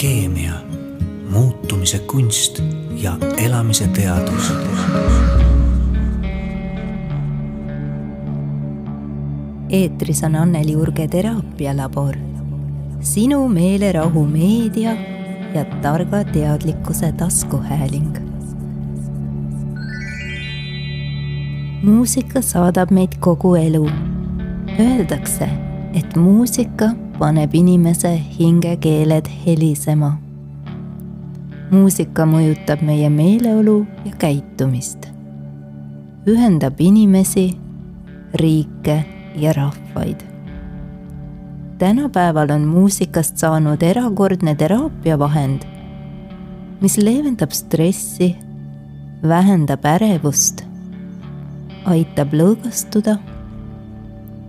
alkeemia, muutumise kunst ja elamise teadus. eetris on Anneli Urge teraapialabor, sinu meelerahu meedia ja targa teadlikkuse taskuhääling. muusika saadab meid kogu elu. Öeldakse, et muusika paneb inimese hingekeeled helisema. muusika mõjutab meie meeleolu ja käitumist. ühendab inimesi, riike ja rahvaid. tänapäeval on muusikast saanud erakordne teraapiavahend, mis leevendab stressi, vähendab ärevust, aitab lõõgastuda,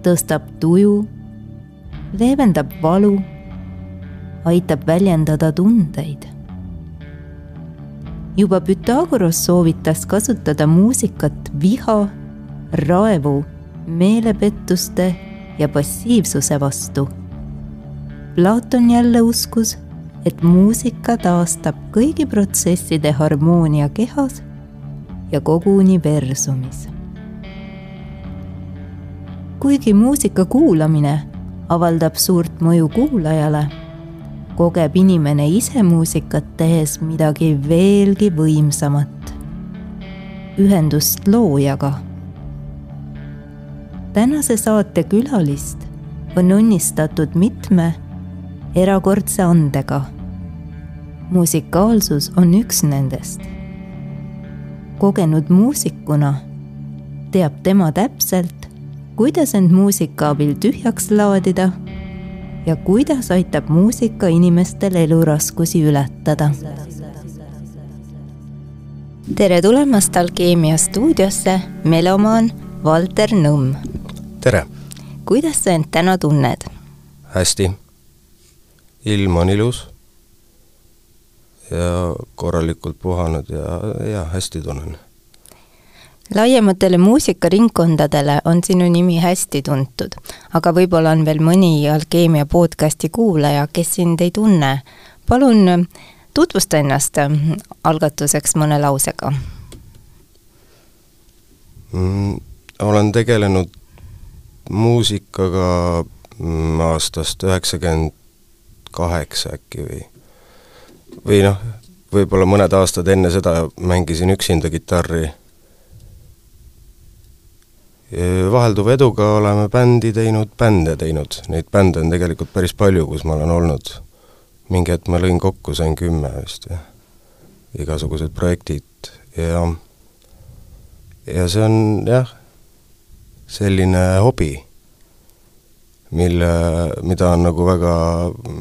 tõstab tuju leevendab valu, aitab väljendada tundeid. juba Pythagoras soovitas kasutada muusikat viha, raevu, meelepettuste ja passiivsuse vastu. Platon jälle uskus, et muusika taastab kõigi protsesside harmoonia kehas ja kogu universumis. kuigi muusika kuulamine avaldab suurt mõju kuulajale, kogeb inimene ise muusikat tehes midagi veelgi võimsamat, ühendust loojaga. tänase saate külalist on õnnistatud mitme erakordse andega. musikaalsus on üks nendest. kogenud muusikuna teab tema täpselt, kuidas end muusika abil tühjaks laadida ja kuidas aitab muusika inimestel eluraskusi ületada. tere tulemast Alkeemia stuudiosse, melomaan Valter Nõmm. tere! kuidas sa end täna tunned? hästi. ilm on ilus ja korralikult puhanud ja, ja hästi tunnen laiematele muusikaringkondadele on sinu nimi hästi tuntud, aga võib-olla on veel mõni Alkeemia podcasti kuulaja, kes sind ei tunne. palun tutvusta ennast algatuseks mõne lausega mm,. olen tegelenud muusikaga mm, aastast üheksakümmend kaheksa äkki või, või noh, võib-olla mõned aastad enne seda mängisin üksinda kitarri vahelduva eduga oleme bändi teinud, bände teinud, neid bände on tegelikult päris palju, kus ma olen olnud. mingi hetk ma lõin kokku, sain kümme vist ja igasugused projektid ja ja see on jah, selline hobi, mille, mida on nagu väga,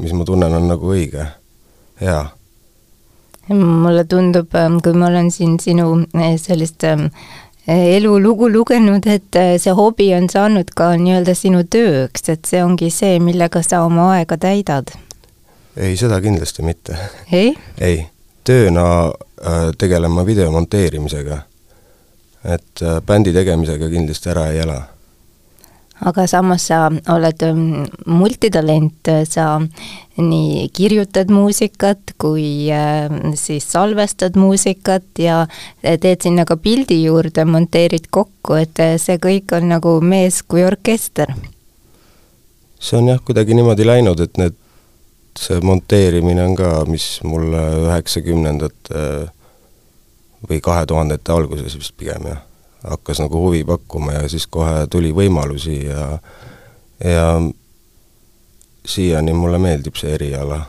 mis ma tunnen, on nagu õige, hea. Mulle tundub, kui ma olen siin sinu eh, sellist elulugu lugenud, et äh, see hobi on saanud ka nii-öelda sinu tööks, et see ongi see, millega sa oma aega täidad? ei, seda kindlasti mitte. ei? ei, tööna äh, tegelen ma video monteerimisega. et äh, bändi tegemisega kindlasti ära ei ela aga samas sa oled ähm, multitalent, sa nii kirjutad muusikat kui ähm, siis salvestad muusikat ja teed sinna ka pildi juurde, monteerid kokku, et see kõik on nagu mees kui orkester. see on jah, kuidagi niimoodi läinud, et need, see monteerimine on ka, mis mulle üheksakümnendate või kahe tuhandete alguses vist pigem jah hakkas nagu huvi pakkuma ja siis kohe tuli võimalusi ja ja siiani mulle meeldib see eriala.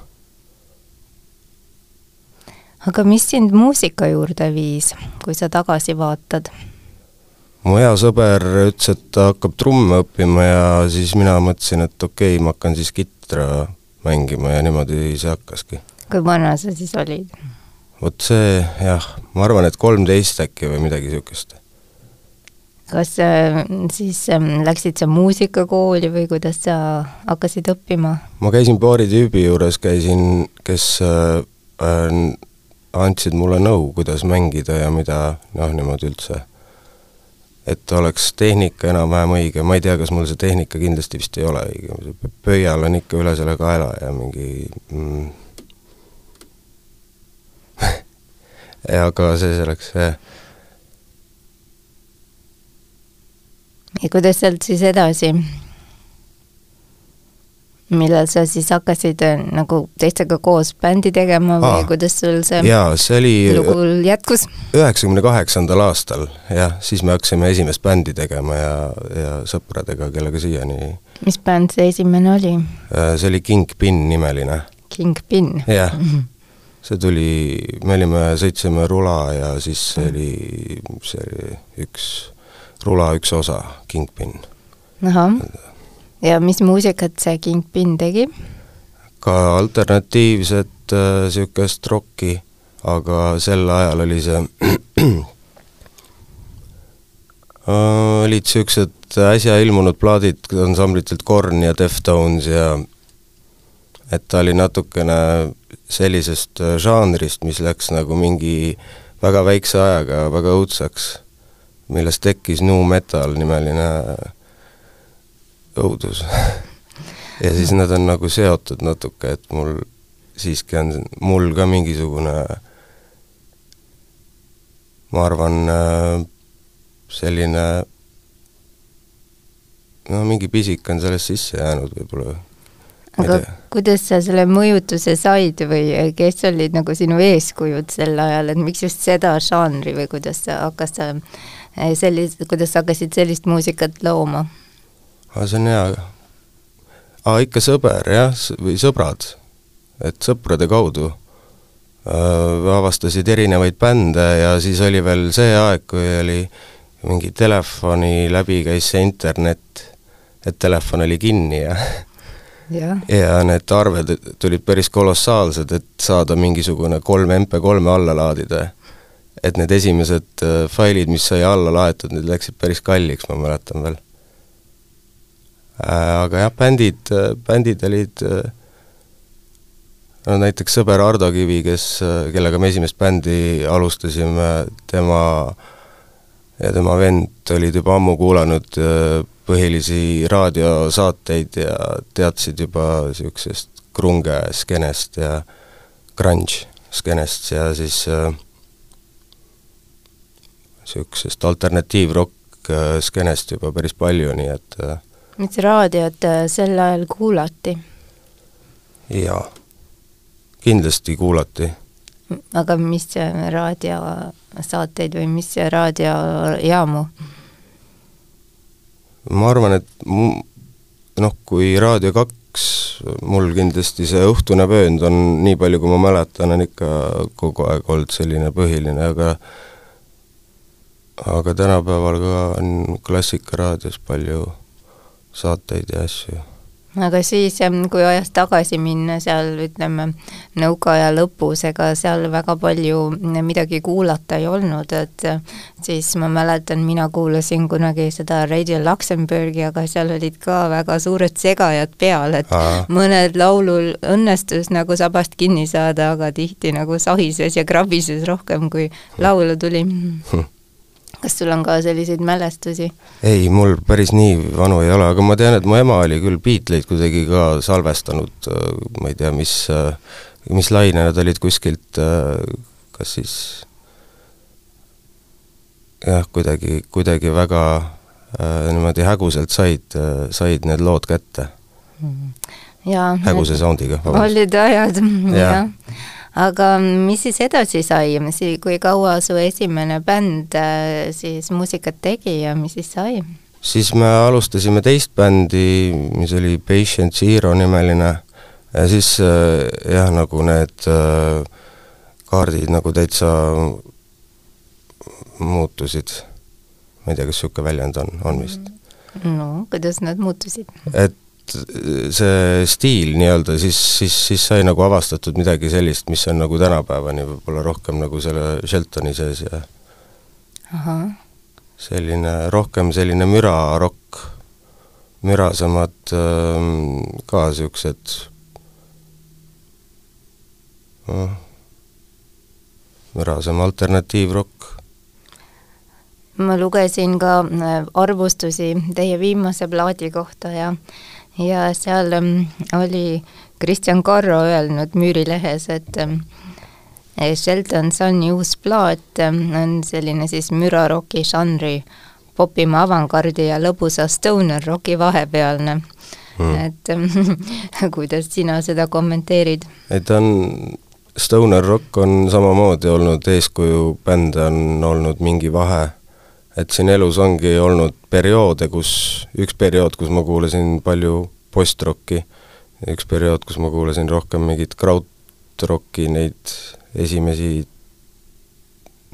aga mis sind muusika juurde viis, kui sa tagasi vaatad? mu hea sõber ütles, et ta hakkab trumme õppima ja siis mina mõtlesin, et okei okay,, ma hakkan siis kitra mängima ja niimoodi see hakkaski. kui vana sa siis olid? vot see jah, ma arvan, et kolmteist äkki või midagi niisugust kas äh, siis ähm, läksid sa muusikakooli või kuidas sa hakkasid õppima? ma käisin paari tüübi juures, käisin, kes äh, äh, andsid mulle nõu, kuidas mängida ja mida noh, niimoodi üldse. et oleks tehnika enam-vähem õige, ma ei tea, kas mul see tehnika kindlasti vist ei ole õige, pöial on ikka üle selle kaela ja mingi mm, aga see selleks, jah. Ja kuidas sealt siis edasi? millal sa siis hakkasid äh, nagu teistega koos bändi tegema või Aa, kuidas sul see jaa, see oli lugu jätkus? üheksakümne kaheksandal aastal, jah, siis me hakkasime esimest bändi tegema ja, ja sõpradega, kellega siiani mis bänd see esimene oli? Äh, see oli Kingpin nimeline. Kingpin? jah. -hmm see tuli, me olime, sõitsime rula ja siis see oli, see oli üks, rula üks osa, Kingpin. ahah, ja mis muusikat see Kingpin tegi? ka alternatiivset niisugust äh, rokki, aga sel ajal oli see olid niisugused äsja ilmunud plaadid ansamblitelt Korn ja Deftones ja et ta oli natukene sellisest äh, žanrist, mis läks nagu mingi väga väikse ajaga väga õudseks, millest tekkis nu metal nimeline õudus. Ja siis nad on nagu seotud natuke, et mul siiski on mul ka mingisugune ma arvan, äh, selline no mingi pisik on sellest sisse jäänud võib-olla. Aga kuidas sa selle mõjutuse said või kes olid nagu sinu eeskujud sel ajal, et miks just seda žanri või kuidas sa hakkas sa sellist, kuidas sa hakkasid sellist muusikat looma? see on hea. aa, ikka sõber jah, või sõbrad. et sõprade kaudu äh, avastasid erinevaid bände ja siis oli veel see aeg, kui oli mingi telefoni läbi käis see internet, et telefon oli kinni ja ja, ja need arved tulid päris kolossaalsed, et saada mingisugune kolm MP3-e alla laadida. Et need esimesed äh, failid, mis sai alla laetud, need läksid päris kalliks, ma mäletan veel äh,. Aga jah, bändid, äh, bändid olid no näiteks sõber Ardo Kivi, kes, kellega me esimest bändi alustasime, tema ja tema vend olid juba ammu kuulanud põhilisi raadiosaateid ja teadsid juba niisugusest krunge skeenest ja grunge skeenest ja siis äh, alternatiivrock äh, skeenest juba päris palju, nii et äh, mis raadiot äh, sel ajal kuulati? jaa, kindlasti kuulati. aga mis raadiosaateid või mis raadiojaamu? ma arvan, et mu-, noh, kui Raadio kaks, mul kindlasti see õhtune vöönd on, nii palju kui ma mäletan, on ikka kogu aeg olnud selline põhiline, aga aga tänapäeval ka on Klassikaraadios palju saateid ja asju. Aga siis, kui ajas tagasi minna seal, ütleme, nõukaaja lõpus, ega seal väga palju midagi kuulata ei olnud, et siis ma mäletan, mina kuulasin kunagi seda Radio Luxembourgi, aga seal olid ka väga suured segajad peal, et Aa. mõned laulul õnnestus nagu sabast kinni saada, aga tihti nagu sahises ja krabises rohkem, kui laulu tuli. Hm kas sul on ka selliseid mälestusi? ei, mul päris nii vanu ei ole, aga ma tean, et mu ema oli küll Beatleid kuidagi ka salvestanud, äh, ma ei tea, mis, äh, mis laine nad olid kuskilt, äh, kas siis jah, kuidagi, kuidagi väga niimoodi häguselt said, said need lood kätte mm. -hmm. häguse soundiga. olid ajad, jah ja aga mis siis edasi sai, kui kaua su esimene bänd äh, siis muusikat tegi ja mis siis sai? siis me alustasime teist bändi, mis oli Patient Zero nimeline ja siis äh, jah, nagu need äh, kaardid nagu täitsa muutusid. ma ei tea, kas niisugune väljend on, on vist? no kuidas nad muutusid? et see stiil nii-öelda, siis, siis, siis sai nagu avastatud midagi sellist, mis on nagu tänapäevani võib-olla rohkem nagu selle Sheltoni sees ja Aha. selline, rohkem selline mürarokk, mürasemad ähm, ka niisugused noh, mürasem alternatiivrokk. ma lugesin ka äh, arvustusi teie viimase plaadi kohta ja ja seal ähm, oli Kristjan Karro öelnud Müürilehes, et ähm, Shelton Sunni uus plaat on selline siis müraroki žanri popima avangardi ja lõbusa stoner roki vahepealne. Mm.. et kuidas sina seda kommenteerid? ei, ta on, stoner rock on samamoodi olnud eeskuju bände, on olnud mingi vahe, et siin elus ongi olnud perioode, kus, üks periood, kus ma kuulasin palju postrocki, üks periood, kus ma kuulasin rohkem mingit krautrocki, neid esimesi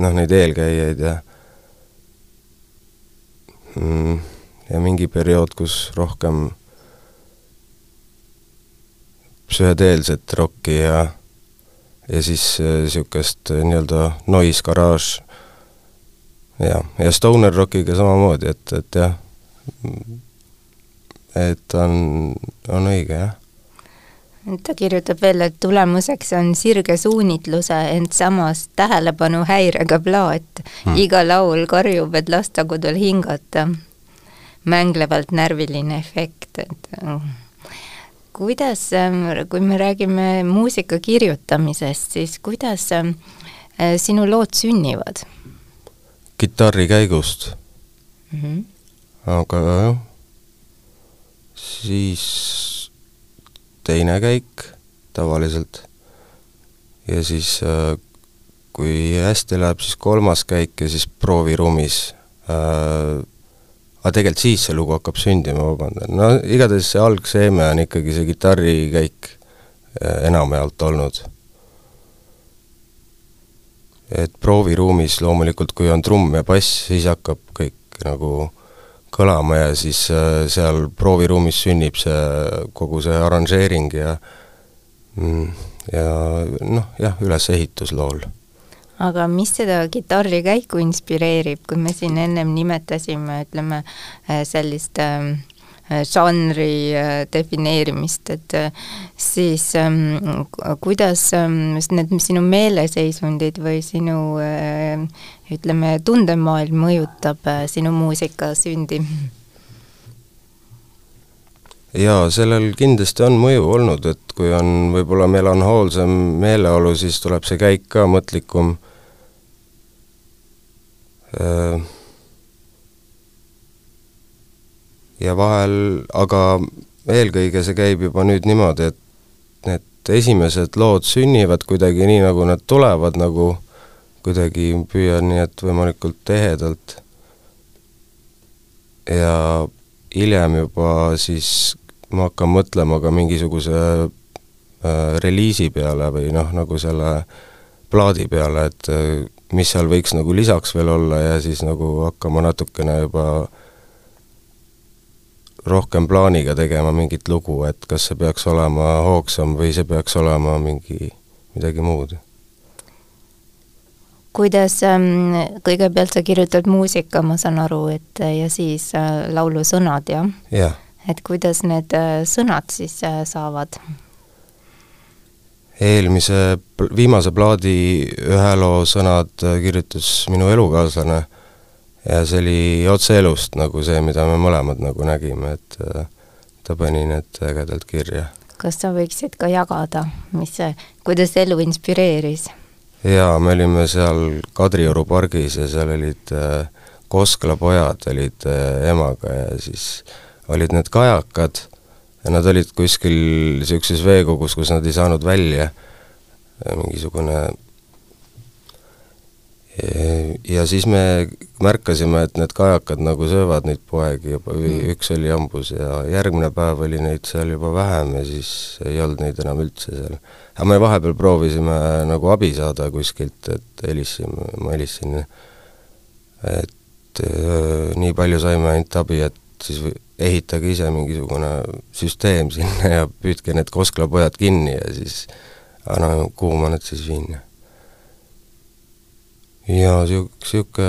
noh, neid eelkäijaid ja mm, ja mingi periood, kus rohkem psühhedeelset rokki ja ja siis niisugust äh, nii-öelda noise garage ja, ja stoner rockiga samamoodi, et, et jah, et on, on õige, jah. Ta kirjutab veel, et tulemuseks on sirge suunitluse, ent samas tähelepanuhäirega plaat. Hmm.. iga laul karjub, et lasta kodul hingata. mänglevalt närviline efekt, et äh, kuidas, ähm, kui me räägime muusika kirjutamisest, siis kuidas äh, sinu lood sünnivad? Kitarri käigust mm. -hmm. aga jah, siis teine käik tavaliselt ja siis äh, kui hästi läheb, siis kolmas käik ja siis prooviruumis äh, aga tegelikult siis see lugu hakkab sündima, vabandan, no igatahes see algseeme on ikkagi see kitarrikäik äh, enamjaolt olnud. Et prooviruumis loomulikult, kui on trumm ja bass, siis hakkab kõik nagu kõlama ja siis äh, seal prooviruumis sünnib see, kogu see arranžeering ja mm, ja noh, jah, ülesehitus lool. aga mis seda kitarrikäiku inspireerib, kui me siin ennem nimetasime, ütleme, äh, sellist äh, žanri defineerimist, et siis ähm, kuidas ähm, need sinu meeleseisundid või sinu ütleme, tundemaailm mõjutab äh, sinu muusika sündi? jaa, sellel kindlasti on mõju olnud, et kui on võib-olla melanhoolsem meeleolu, siis tuleb see käik ka mõtlikum. Äh, ja vahel, aga eelkõige see käib juba nüüd niimoodi, et need esimesed lood sünnivad kuidagi nii, nagu nad tulevad, nagu kuidagi püüan nii, et võimalikult ehedalt. Ja hiljem juba siis ma hakkan mõtlema ka mingisuguse äh, reliisi peale või noh, nagu selle plaadi peale, et äh, mis seal võiks nagu lisaks veel olla ja siis nagu hakkama natukene juba rohkem plaaniga tegema mingit lugu, et kas see peaks olema hoogsam või see peaks olema mingi, midagi muud kuidas ähm, kõigepealt sa kirjutad muusika, ma saan aru, et ja siis äh, laulu sõnad, jah yeah.? et kuidas need äh, sõnad siis äh, saavad? eelmise, viimase plaadi ühe loo sõnad kirjutas minu elukaaslane ja see oli otse elust nagu see, mida me mõlemad nagu nägime, et ta pani need ägedalt kirja. kas sa võiksid ka jagada, mis see, kuidas elu inspireeris? jaa, me olime seal Kadrioru pargis ja seal olid äh, Koskla pojad olid äh, emaga ja siis olid need kajakad ja nad olid kuskil niisuguses veekogus, kus nad ei saanud välja, mingisugune ja siis me märkasime, et need kajakad nagu söövad neid poegi juba mm. üks oli hambus ja järgmine päev oli neid seal juba vähem ja siis ei olnud neid enam üldse seal. aga me vahepeal proovisime nagu abi saada kuskilt, et helistasime, ma helistasin, et öö, nii palju saime ainult abi, et siis ehitage ise mingisugune süsteem sinna ja püüdke need Koskla pojad kinni ja siis no kuhu ma need siis viin ja sihuke, sihuke,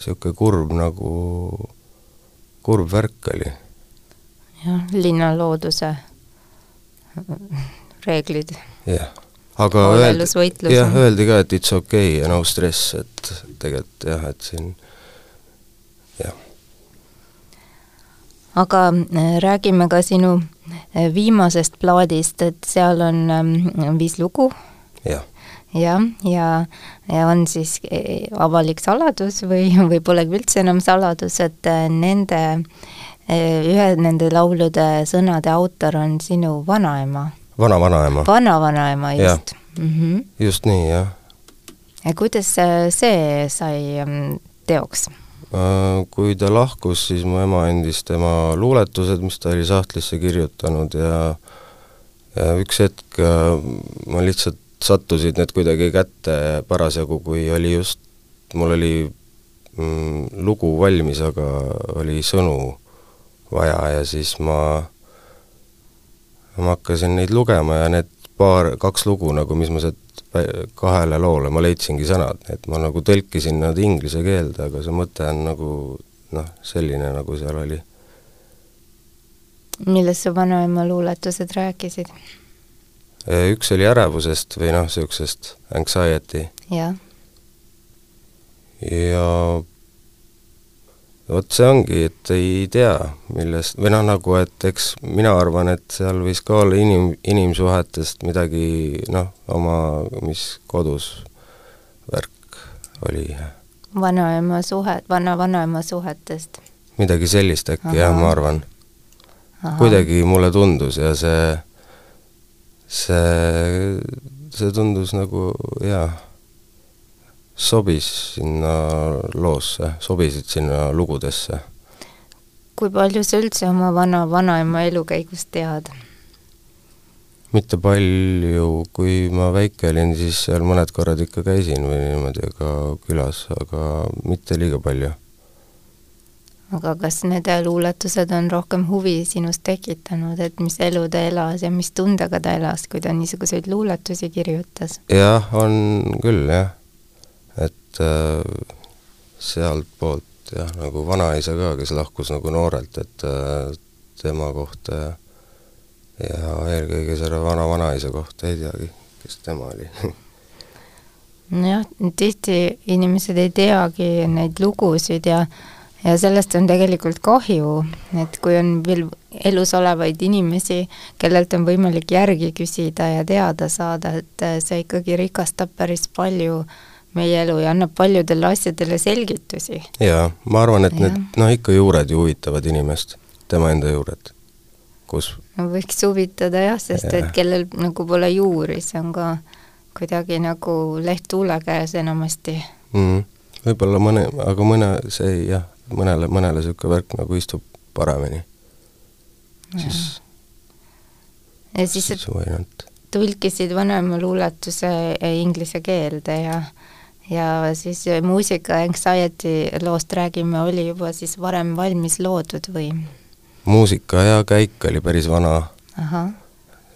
sihuke kurb nagu, kurb värk oli. jah, linnalooduse reeglid. jah, aga öeldi, jah, öeldi ka, et it's okei okay ja no stress, et tegelikult jah, et siin jah. aga äh, räägime ka sinu äh, viimasest plaadist, et seal on ähm, viis lugu. jah jah, ja, ja on siis e, avalik saladus või, või polegi üldse enam saladus, et äh, nende, ühe nende laulude sõnade autor on sinu vanaema. vana-vanaema. vana-vanaema, just. Mm -hmm. just nii, jah. ja kuidas see sai mm, teoks? Äh, kui ta lahkus, siis mu ema andis tema luuletused, mis ta oli sahtlisse kirjutanud ja ja üks hetk äh, ma lihtsalt sattusid need kuidagi kätte parasjagu, kui oli just, mul oli mm, lugu valmis, aga oli sõnu vaja ja siis ma, ma hakkasin neid lugema ja need paar, kaks lugu nagu, mis ma sealt kahele loole ma leidsingi sõnad, et ma nagu tõlkisin nad inglise keelde, aga see mõte on nagu noh, selline, nagu seal oli. millest su vanaema luuletused rääkisid? Üks oli ärevusest või noh, niisugusest anxiety. jah. ja, vot see ongi, et ei tea, millest, või noh, nagu et eks mina arvan, et seal võis ka olla inim, inimsuhetest midagi noh, oma, mis kodus värk oli. vanaema suhe, vana-vanaema suhetest? midagi sellist äkki Aha. jah, ma arvan. kuidagi mulle tundus ja see, see, see tundus nagu jaa sobis sinna loosse, sobisid sinna lugudesse. kui palju sa üldse oma vana, vanaema elukäigust tead? mitte palju, kui ma väike olin, siis seal mõned korrad ikka käisin või niimoodi ka külas, aga mitte liiga palju. Aga kas need luuletused on rohkem huvi sinust tekitanud, et mis elu ta elas ja mis tundega ta elas, kui ta niisuguseid luuletusi kirjutas? jah, on küll, jah et äh, sealtpoolt jah, nagu vanaisa ka, kes lahkus nagu noorelt, et äh, tema kohta ja ja eelkõige selle vana-vanaisa kohta ei teagi, kes tema oli nojah, tihti inimesed ei teagi neid lugusid ja ja sellest on tegelikult kahju, et kui on veel elus olevaid inimesi, kellelt on võimalik järgi küsida ja teada saada, et see ikkagi rikastab päris palju meie elu ja annab paljudele asjadele selgitusi. jaa, ma arvan, et ja. need noh, ikka juured ju huvitavad inimest, tema enda juured, kus no võiks huvitada jah, sest ja. et kellel nagu pole juuri, see on ka kuidagi nagu leht tuule käes enamasti mm. võib-olla mõne, aga mõne, see jah, mõnele, mõnele niisugune värk nagu istub paremini. siis ja siis, et tõlkisid vanaema luuletuse inglise keelde ja ja siis muusika Anxiety loost räägime, oli juba siis varem valmis loodud või? muusika ja käik oli päris vana.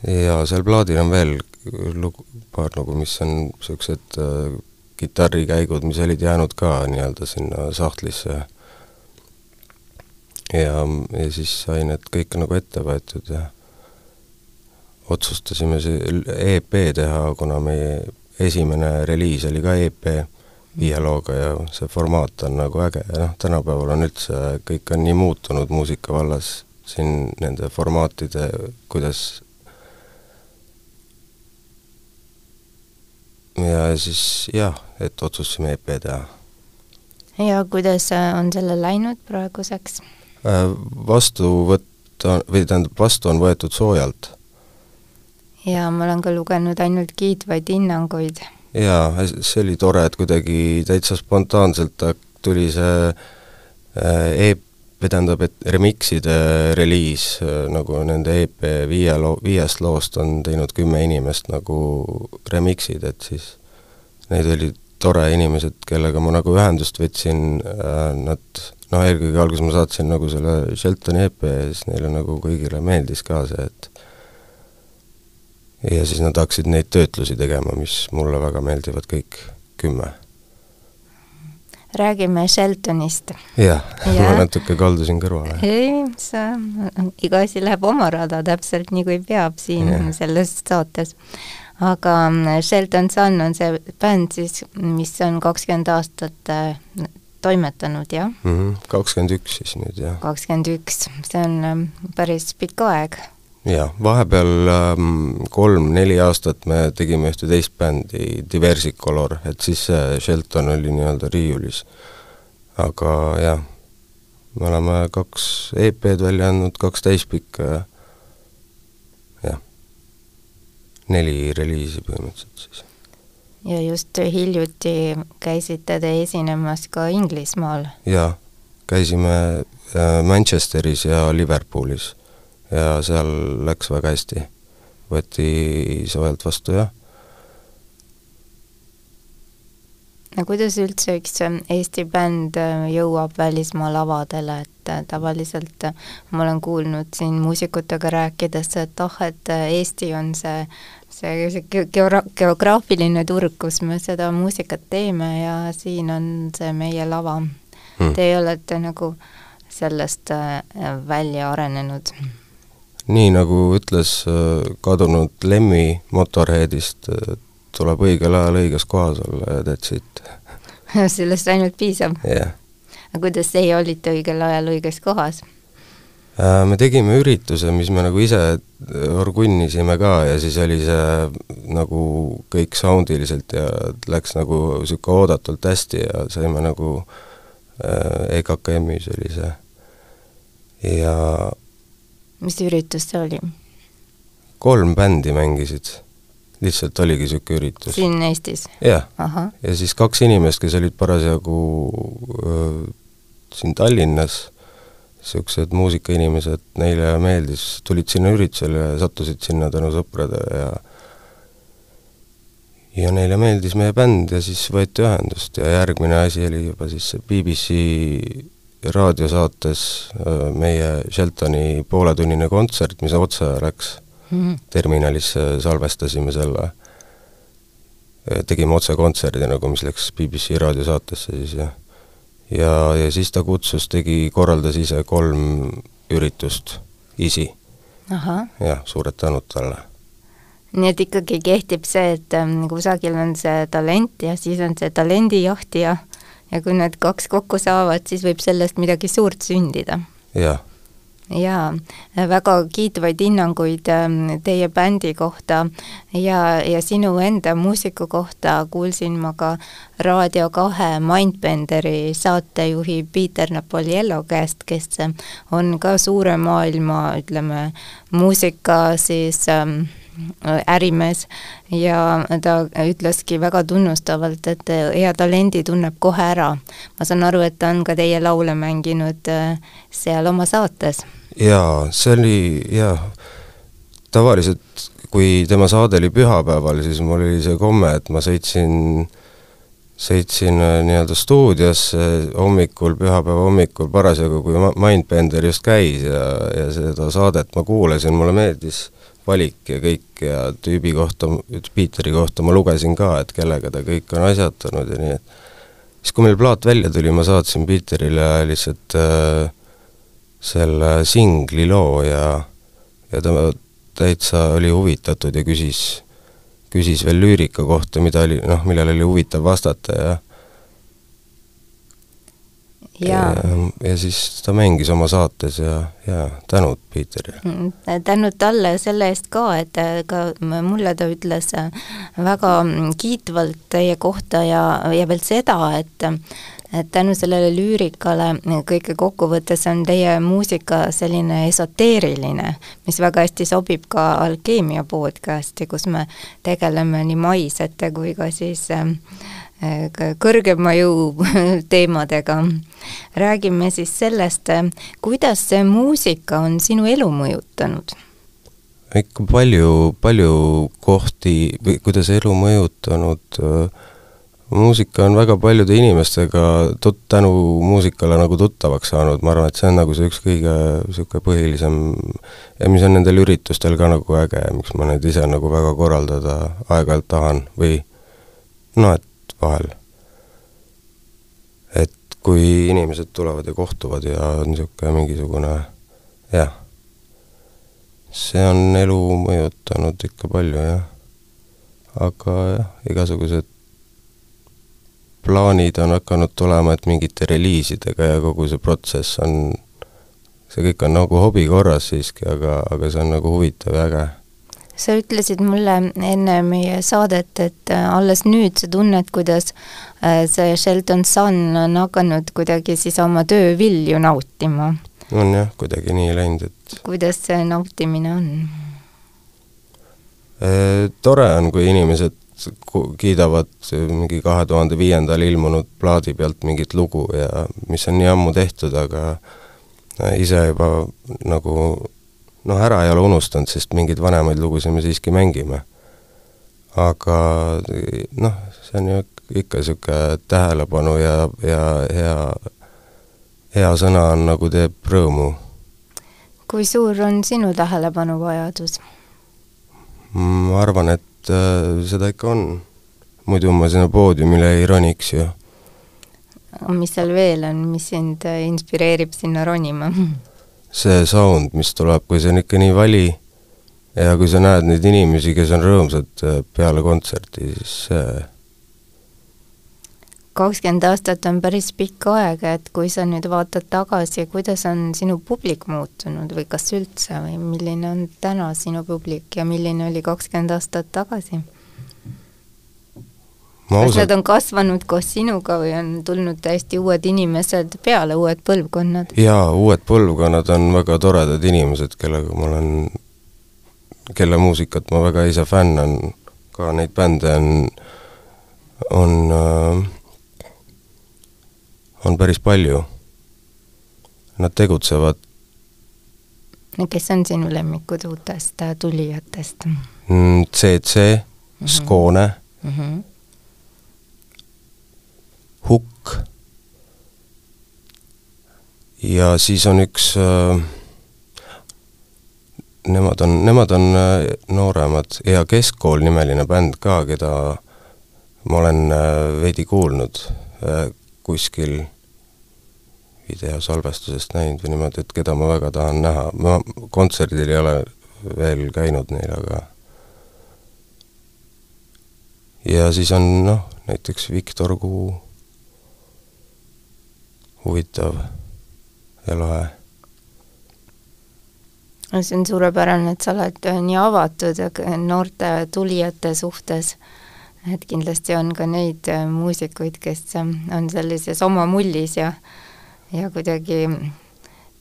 ja seal plaadil on veel lugu, paar lugu, mis on niisugused äh, kitarrikäigud, mis olid jäänud ka nii-öelda sinna sahtlisse. Ja, ja siis sai need kõik nagu ette võetud ja otsustasime see EP teha, kuna meie esimene reliis oli ka EP viie looga ja see formaat on nagu äge ja noh, tänapäeval on üldse, kõik on nii muutunud muusika vallas, siin nende formaatide, kuidas ja siis jah, et otsustasime EP teha. ja kuidas on sellel läinud praeguseks? Äh, vastuvõtt on, või tähendab, vastu on võetud soojalt ja ma olen ka lugenud ainult kiitvaid hinnanguid. jaa, see oli tore, et kuidagi täitsa spontaanselt tuli see äh, EP, või tähendab, et remixide reliis, äh, nagu nende EP viie loo, viiest loost on teinud kümme inimest nagu remixid, et siis neid olid tore inimesed, kellega ma nagu ühendust võtsin, äh, nad noh, eelkõige alguses ma saatsin nagu selle Sheltoni EP ja siis neile nagu kõigile meeldis ka see, et ja siis nad hakkasid neid töötlusi tegema, mis mulle väga meeldivad kõik, kümme. räägime Sheltonist. jah ja., ma natuke kaldusin kõrvale. ei, sa, iga asi läheb oma rada täpselt nii, kui peab siin ja. selles saates. Aga mm, Shelton Sun on see bänd siis, mis on kakskümmend aastat äh, toimetanud, jah? Mhm, kakskümmend üks siis nüüd, jah. kakskümmend üks, see on ähm, päris pikk aeg jah, vahepeal ähm, kolm-neli aastat me tegime ühte teist bändi, Diversicolor, et siis see Shelton oli nii-öelda riiulis. aga jah, me oleme kaks EP-d välja andnud, kaks täispikka ja jah, neli reliisi põhimõtteliselt siis. ja just hiljuti käisite te esinemas ka Inglismaal? jaa, käisime äh, Manchesteris ja Liverpoolis ja seal läks väga hästi. võeti soojalt vastu, jah. No kuidas üldse üks Eesti bänd jõuab välismaa lavadele, et tavaliselt ma olen kuulnud siin muusikutega rääkides, et ah, et Eesti on see see, see geora-, geograafiline turg, kus me seda muusikat teeme ja siin on see meie lava. Hmm.. Teie olete nagu sellest välja arenenud. Nii, nagu ütles äh, kadunud Lemmi Motorheadist, tuleb õigel ajal õiges kohas olla ja that's it sellest ainult piisab? yeah.. aga kuidas teie olite õigel ajal õiges kohas? Äh, me tegime ürituse, mis me nagu ise orgunnisime ka ja siis oli see nagu kõik soundiliselt ja läks nagu niisugune oodatult hästi ja saime nagu äh, EKKM-is oli see. ja mis üritus see oli? kolm bändi mängisid, lihtsalt oligi niisugune üritus. siin Eestis? jah. ja siis kaks inimest, kes olid parasjagu öö, siin Tallinnas, niisugused muusikainimesed, neile meeldis, tulid sinna üritusele ja sattusid sinna tänu sõpradele ja ja neile meeldis meie bänd ja siis võeti ühendust ja järgmine asi oli juba siis see BBC raadiosaates äh, meie Sheltoni pooletunnine kontsert, mis otse läks mm -hmm. terminalisse, salvestasime selle, tegime otsekontserdi nagu, mis läks BBC raadiosaatesse siis ja ja, ja siis ta kutsus, tegi, korraldas ise kolm üritust isi. jah, suured tänud talle nii et ikkagi kehtib see, et ähm, kusagil on see talent ja siis on see talendijahtija ja kui need kaks kokku saavad, siis võib sellest midagi suurt sündida. jah. Jaa, väga kiitvaid hinnanguid ähm, teie bändi kohta ja, ja sinu enda muusiku kohta kuulsin ma ka Raadio kahe Mindbenderi saatejuhi Peter Napoliello käest, kes on ka suure maailma, ütleme, muusika siis ähm, ärimees ja ta ütleski väga tunnustavalt, et hea talendi tunneb kohe ära. ma saan aru, et ta on ka teie laule mänginud äh, seal oma saates. jaa, see oli jah, tavaliselt kui tema saade oli pühapäeval, siis mul oli see komme, et ma sõitsin sõitsin äh, nii-öelda stuudiosse hommikul, pühapäeva hommikul parasjagu, kui Mindbender just käis ja, ja seda saadet ma kuulasin, mulle meeldis valik ja kõik ja tüübi kohta, Piiteri kohta ma lugesin ka, et kellega ta kõik on asjatanud ja nii, et siis, kui meil plaat välja tuli, ma saatsin Piiterile lihtsalt äh, selle singli loo ja ja ta täitsa oli huvitatud ja küsis, küsis veel lüürika kohta, mida oli, noh, millele oli huvitav vastata ja ja, ja siis ta mängis oma saates ja, ja tänud Piiterile. Mm, tänud talle selle eest ka, et äh, ka mulle ta ütles äh, väga kiitvalt teie kohta ja, ja veel seda, et et tänu sellele lüürikale kõike kokkuvõttes on teie muusika selline esoteeriline, mis väga hästi sobib ka Alkeemia podcasti, kus me tegeleme nii maisete kui ka siis äh, kõrgema jõu teemadega. räägime siis sellest, kuidas see muusika on sinu elu mõjutanud? ikka palju, palju kohti kuidas elu mõjutanud, muusika on väga paljude inimestega tut-, tänu muusikale nagu tuttavaks saanud, ma arvan, et see on nagu see üks kõige niisugune põhilisem ja mis on nendel üritustel ka nagu äge, miks ma neid ise nagu väga korraldada aeg-ajalt tahan või noh, et vahel. et kui inimesed tulevad ja kohtuvad ja on niisugune mingisugune jah, see on elu mõjutanud ikka palju, jah. aga jah, igasugused plaanid on hakanud tulema, et mingite reliisidega ja kogu see protsess on see kõik on nagu hobi korras siiski, aga, aga see on nagu huvitav ja äge. Sa ütlesid mulle enne meie saadet, et äh, alles nüüd sa tunned, kuidas äh, see Shelton Sun on hakanud kuidagi siis oma töö vilju nautima. on jah, kuidagi nii läinud, et kuidas see nautimine on? Äh, tore on, kui inimesed kiidavad mingi kahe tuhande viiendal ilmunud plaadi pealt mingit lugu ja mis on nii ammu tehtud, aga ise juba nagu noh, ära ei ole unustanud, sest mingeid vanemaid lugusid me siiski mängime. aga noh, see on ju ikka niisugune tähelepanu ja, ja hea, hea sõna on nagu teeb rõõmu. kui suur on sinu tähelepanuvajadus? ma arvan, et äh, seda ikka on. muidu ma sinna poodiumile ei roniks ju. mis seal veel on, mis sind äh, inspireerib sinna ronima? see sound, mis tuleb, kui see on ikka nii vali ja kui sa näed neid inimesi, kes on rõõmsad äh, peale kontserti, siis see kakskümmend aastat on päris pikk aeg, et kui sa nüüd vaatad tagasi, kuidas on sinu publik muutunud või kas üldse või milline on täna sinu publik ja milline oli kakskümmend aastat tagasi? Kas nad on kasvanud koos sinuga või on tulnud täiesti uued inimesed peale, uued põlvkonnad? jaa, uued põlvkonnad on väga toredad inimesed, kellega ma olen, kelle muusikat ma väga ise fännan, ka neid bände on, on äh, on päris palju. Nad tegutsevad. no kes on sinu lemmikud uutest tulijatest mm,? CC mm, -hmm. Skone mm, -hmm. Hukk. Ja siis on üks äh, nemad on, nemad on äh, nooremad. Ja Keskkool nimeline bänd ka, keda ma olen äh, veidi kuulnud äh, kuskil videosalvestusest näinud või niimoodi, et keda ma väga tahan näha, ma kontserdil ei ole veel käinud neil, aga ja siis on noh, näiteks Viktor Kuu, huvitav ja lahe. see on suurepärane, et sa oled nii avatud noorte tulijate suhtes, et kindlasti on ka neid muusikuid, kes on sellises oma mullis ja ja kuidagi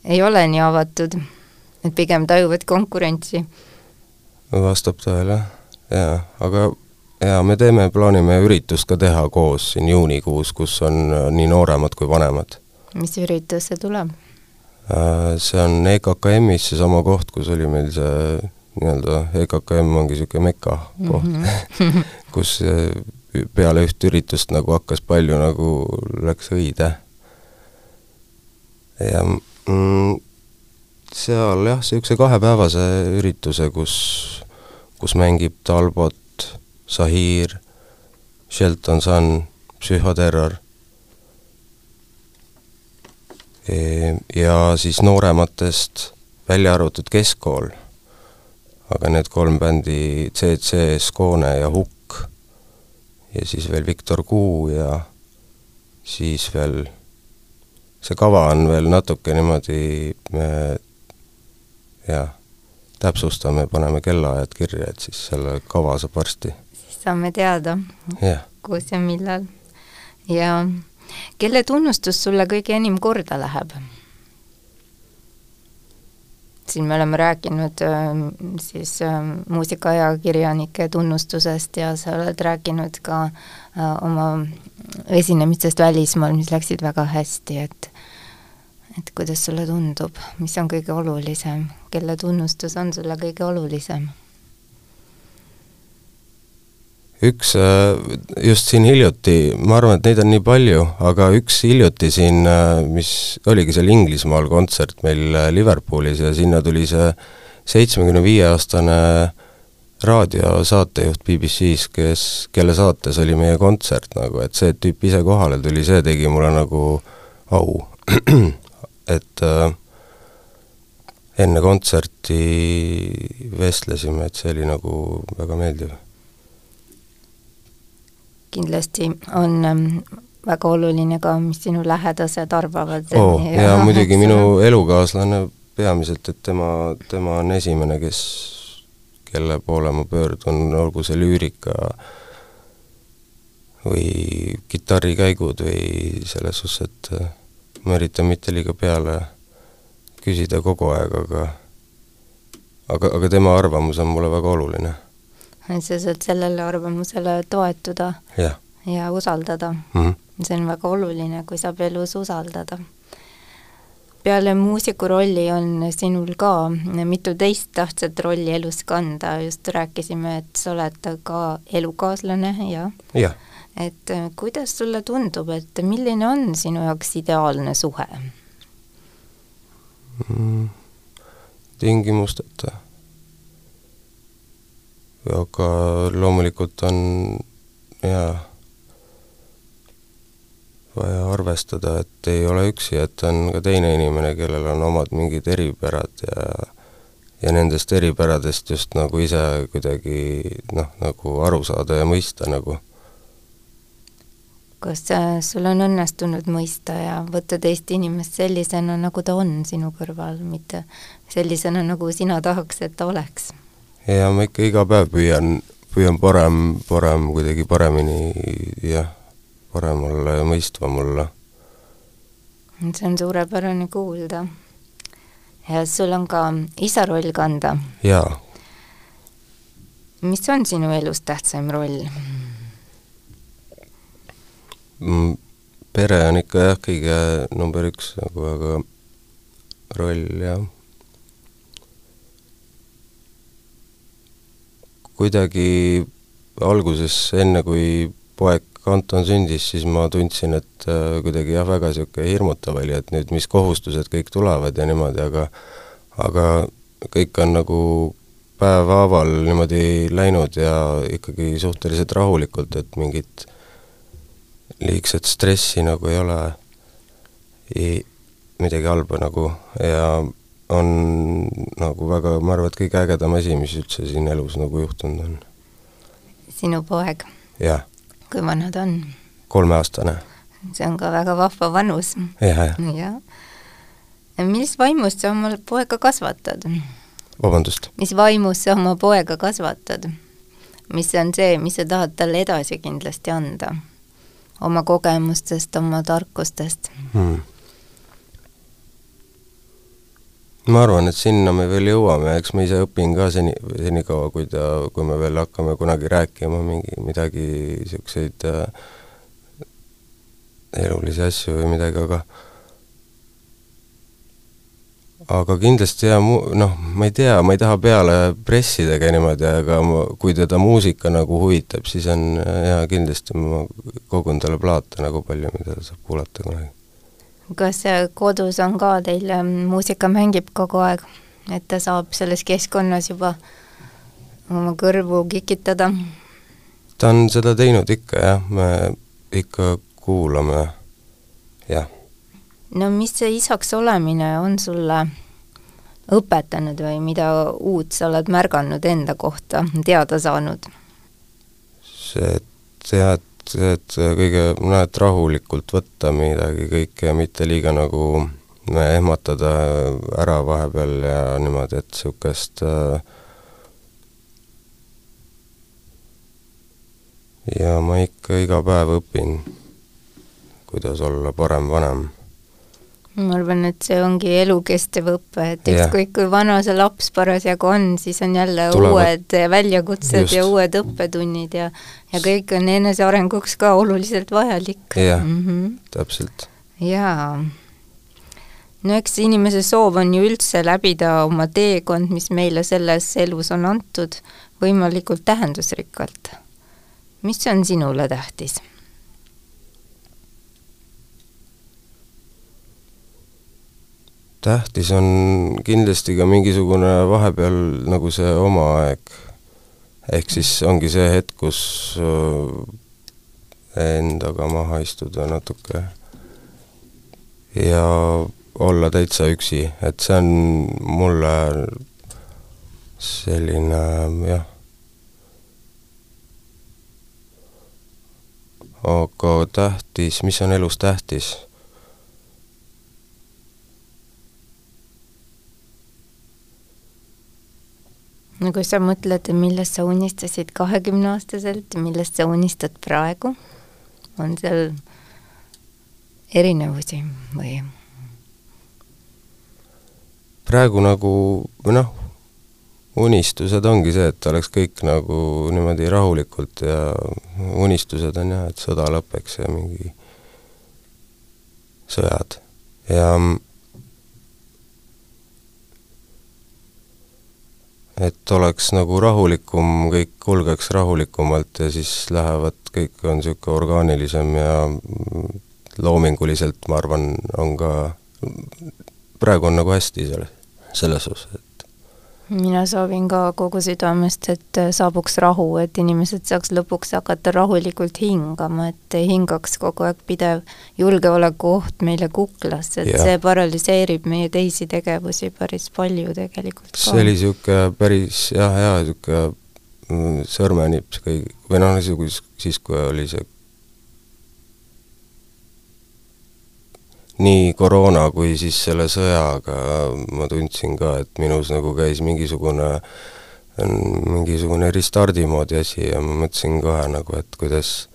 ei ole nii avatud, et pigem tajuvad konkurentsi. vastab tõele, jaa, aga jaa, me teeme, plaanime üritust ka teha koos siin juunikuus, kus on äh, nii nooremad kui vanemad. Mis üritus see tuleb? Äh, see on EKKM-is seesama koht, kus oli meil see nii-öelda, EKKM ongi niisugune meka koht mm, -hmm. kus äh, peale üht üritust nagu hakkas palju nagu, läks õide ja mm, seal jah, niisuguse kahepäevase ürituse, kus, kus mängib Talbot, Sahir, Shelton Sun, Psühhoterror ja siis noorematest välja arvatud keskkool, aga need kolm bändi, CC, Skone ja Hukk, ja siis veel Viktor Kuu ja siis veel see kava on veel natuke niimoodi, me jah, täpsustame, paneme kellaajad kirja, et siis selle kava saab varsti. siis saame teada kus ja millal. ja kelle tunnustus sulle kõige enim korda läheb? siin me oleme rääkinud ähm, siis ähm, muusikaajakirjanike tunnustusest ja sa oled rääkinud ka äh, oma esinemistest välismaal, mis läksid väga hästi, et et kuidas sulle tundub, mis on kõige olulisem, kelle tunnustus on sulle kõige olulisem? Üks äh, just siin hiljuti, ma arvan, et neid on nii palju, aga üks hiljuti siin, äh, mis oligi seal Inglismaal kontsert meil äh, Liverpoolis ja sinna tuli see seitsmekümne viie aastane raadiosaatejuht BBC-s, kes, kelle saates oli meie kontsert nagu, et see tüüp ise kohale tuli, see tegi mulle nagu au et äh, enne kontserti vestlesime, et see oli nagu väga meeldiv. Kindlasti on ähm, väga oluline ka, mis sinu lähedased arvavad. oo, ja muidugi minu elukaaslane peamiselt, et tema, tema on esimene, kes, kelle poole ma pöördun, olgu see lüürika või kitarrikäigud või selles suhtes, et ma üritan mitte liiga peale küsida kogu aeg, aga aga, aga tema arvamus on mulle väga oluline. Sa saad sellele arvamusele toetuda ja, ja usaldada mm. -hmm. see on väga oluline, kui saab elus usaldada. peale muusiku rolli on sinul ka mitu teist tähtsat rolli elus kanda, just rääkisime, et sa oled ka elukaaslane ja jah et kuidas sulle tundub, et milline on sinu jaoks ideaalne suhe mm,? tingimusteta. Aga loomulikult on jaa, vaja arvestada, et ei ole üksi, et on ka teine inimene, kellel on omad mingid eripärad ja ja nendest eripäradest just nagu ise kuidagi noh, nagu aru saada ja mõista nagu kas sul on õnnestunud mõista ja võtta teist inimest sellisena, nagu ta on sinu kõrval, mitte sellisena, nagu sina tahaks, et ta oleks? Ja ma ikka iga päev püüan, püüan parem, parem kuidagi paremini jah, parem olla ja mõistvam olla. see on suurepärane kuulda. ja sul on ka isa roll kanda? jaa. mis on sinu elus tähtsaim roll? Mm, pere on ikka jah, kõige number üks nagu, aga roll jah. Kuidagi alguses, enne kui poeg Anton sündis, siis ma tundsin, et äh, kuidagi jah, väga niisugune hirmutav oli, et nüüd mis kohustused kõik tulevad ja niimoodi, aga aga kõik on nagu päevhaaval niimoodi läinud ja ikkagi suhteliselt rahulikult, et mingit liigset stressi nagu ei ole, midagi halba nagu. Ja on nagu väga, ma arvan, et kõige ägedam asi, mis üldse siin elus nagu juhtunud on. sinu poeg? jah. kui vana ta on? kolmeaastane. see on ka väga vahva vanus ja,. jah, jah. millist vaimust sa oma poega kasvatad? vabandust? mis vaimus sa oma poega kasvatad? mis on see, mis sa tahad talle edasi kindlasti anda? oma kogemustest, oma tarkustest hmm.? Ma arvan, et sinna me veel jõuame, eks ma ise õpin ka seni, senikaua, kui ta, kui me veel hakkame kunagi rääkima mingi, midagi niisuguseid äh, elulisi asju või midagi, aga aga kindlasti jaa, mu-, noh, ma ei tea, ma ei taha peale pressidagi niimoodi, aga ma, kui teda muusika nagu huvitab, siis on jaa, kindlasti ma kogun talle plaate nagu palju, mida ta saab kuulata kunagi. Kas kodus on ka teil ähm, muusika mängib kogu aeg, et ta saab selles keskkonnas juba oma kõrvu kikitada? ta on seda teinud ikka jah, me ikka kuulame, jah no mis see isaks olemine on sulle õpetanud või mida uut sa oled märganud enda kohta, teada saanud? see tead, et kõige, noh, et rahulikult võtta midagi kõike ja mitte liiga nagu ehmatada ära vahepeal ja niimoodi, et niisugust äh, ja ma ikka iga päev õpin, kuidas olla parem vanem ma arvan, et see ongi elukestev õpe, et ükskõik kui vana see laps parasjagu on, siis on jälle Tulevad. uued väljakutsed Just. ja uued õppetunnid ja ja kõik on enesearenguks ka oluliselt vajalik. jah mm -hmm., täpselt. jaa. no eks inimese soov on ju üldse läbida oma teekond, mis meile selles elus on antud, võimalikult tähendusrikkalt. mis on sinule tähtis? Tähtis on kindlasti ka mingisugune vahepeal nagu see oma aeg. ehk siis ongi see hetk, kus endaga maha istuda natuke ja olla täitsa üksi, et see on mulle selline jah, aga tähtis, mis on elus tähtis? No kui sa mõtled, millest sa unistasid kahekümneaastaselt millest sa unistad praegu, on seal erinevusi või? praegu nagu noh, unistused ongi see, et oleks kõik nagu niimoodi rahulikult ja unistused on jah, et sõda lõpeks ja mingi sõjad ja et oleks nagu rahulikum, kõik kulgeks rahulikumalt ja siis lähevad, kõik on niisugune orgaanilisem ja loominguliselt ma arvan, on ka, praegu on nagu hästi selle, selles osas, et mina soovin ka kogu südamest, et saabuks rahu, et inimesed saaks lõpuks hakata rahulikult hingama, et ei hingaks kogu aeg pidev julgeolekuoht meile kuklasse, et ja. see paralüseerib meie teisi tegevusi päris palju tegelikult ka. see oli niisugune päris jah, hea niisugune mm, sõrmenips kõigi, või noh, siis kui oli see nii koroona kui siis selle sõjaga ma tundsin ka, et minus nagu käis mingisugune, mingisugune restardi moodi asi ja ma mõtlesin kohe nagu, et kuidas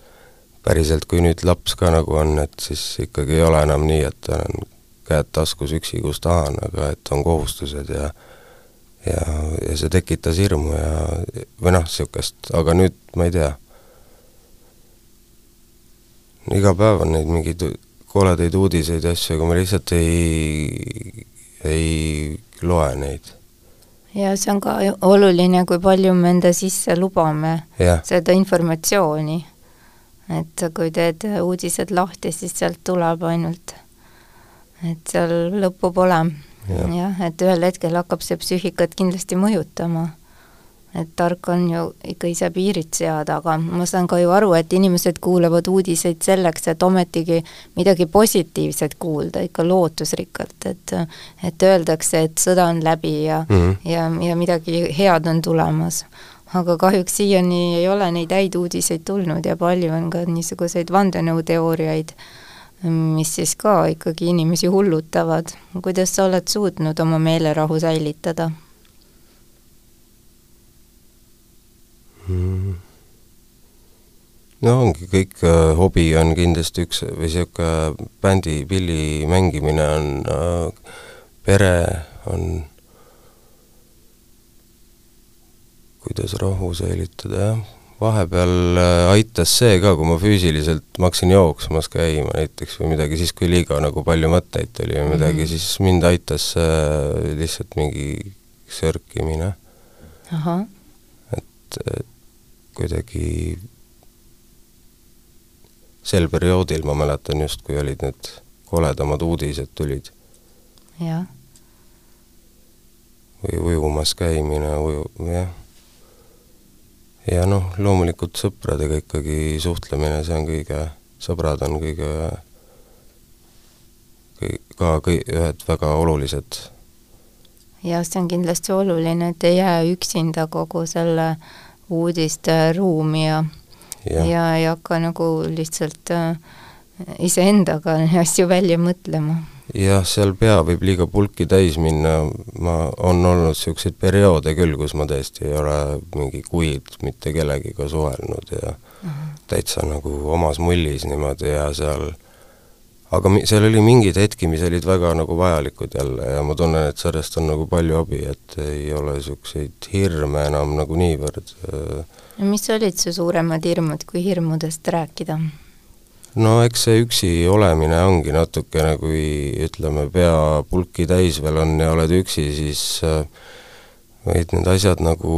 päriselt, kui nüüd laps ka nagu on, et siis ikkagi ei ole enam nii, et on käed taskus üksi, kus tahan, aga et on kohustused ja ja, ja see tekitas hirmu ja või noh, niisugust, aga nüüd ma ei tea. iga päev on neid mingeid koledaid uudiseid ja asju, aga ma lihtsalt ei, ei loe neid. ja see on ka oluline, kui palju me enda sisse lubame ja. seda informatsiooni. et kui teed uudised lahti, siis sealt tuleb ainult, et seal lõppu pole. jah ja,, et ühel hetkel hakkab see psüühikat kindlasti mõjutama et tark on ju ikka ise piirid seada, aga ma saan ka ju aru, et inimesed kuulavad uudiseid selleks, et ometigi midagi positiivset kuulda, ikka lootusrikkalt, et et öeldakse, et sõda on läbi ja mm, -hmm. ja, ja midagi head on tulemas. aga kahjuks siiani ei ole neid häid uudiseid tulnud ja palju on ka niisuguseid vandenõuteooriaid, mis siis ka ikkagi inimesi hullutavad. kuidas sa oled suutnud oma meelerahu säilitada? Mm.? no ongi, kõik äh, hobi on kindlasti üks või niisugune bändi, pilli mängimine on äh,, pere on, kuidas rahu säilitada, jah vahepeal äh, aitas see ka, kui ma füüsiliselt, ma hakkasin jooksmas käima näiteks või midagi, siis kui liiga nagu palju mõtteid tuli või midagi mm, -hmm. siis mind aitas äh, lihtsalt mingi sörkimine. et, et kuidagi sel perioodil ma mäletan just, kui olid need koledamad uudised tulid. jah. või ujumas käimine, uju-, jah. ja noh, loomulikult sõpradega ikkagi suhtlemine, see on kõige, sõbrad on kõige, ka kõi-, ühed väga olulised. jah, see on kindlasti oluline, et ei jää üksinda kogu selle äh, uudisteruumi ja, ja., ja ei hakka nagu lihtsalt äh, iseendaga asju välja mõtlema. jah, seal pea võib liiga pulki täis minna, ma, on olnud niisuguseid perioode küll, kus ma tõesti ei ole mingi kuid mitte kellegiga suhelnud ja uh -huh. täitsa nagu omas mullis niimoodi ja seal äh, aga mi-, seal oli mingeid hetki, mis olid väga nagu vajalikud jälle ja ma tunnen, et sellest on nagu palju abi, et ei ole niisuguseid hirme enam nagu niivõrd. Äh, mis olid su suuremad hirmud, kui hirmudest rääkida? no eks see üksi olemine ongi natukene, kui ütleme, pea pulki täis veel on ja oled üksi, siis äh, võid need asjad nagu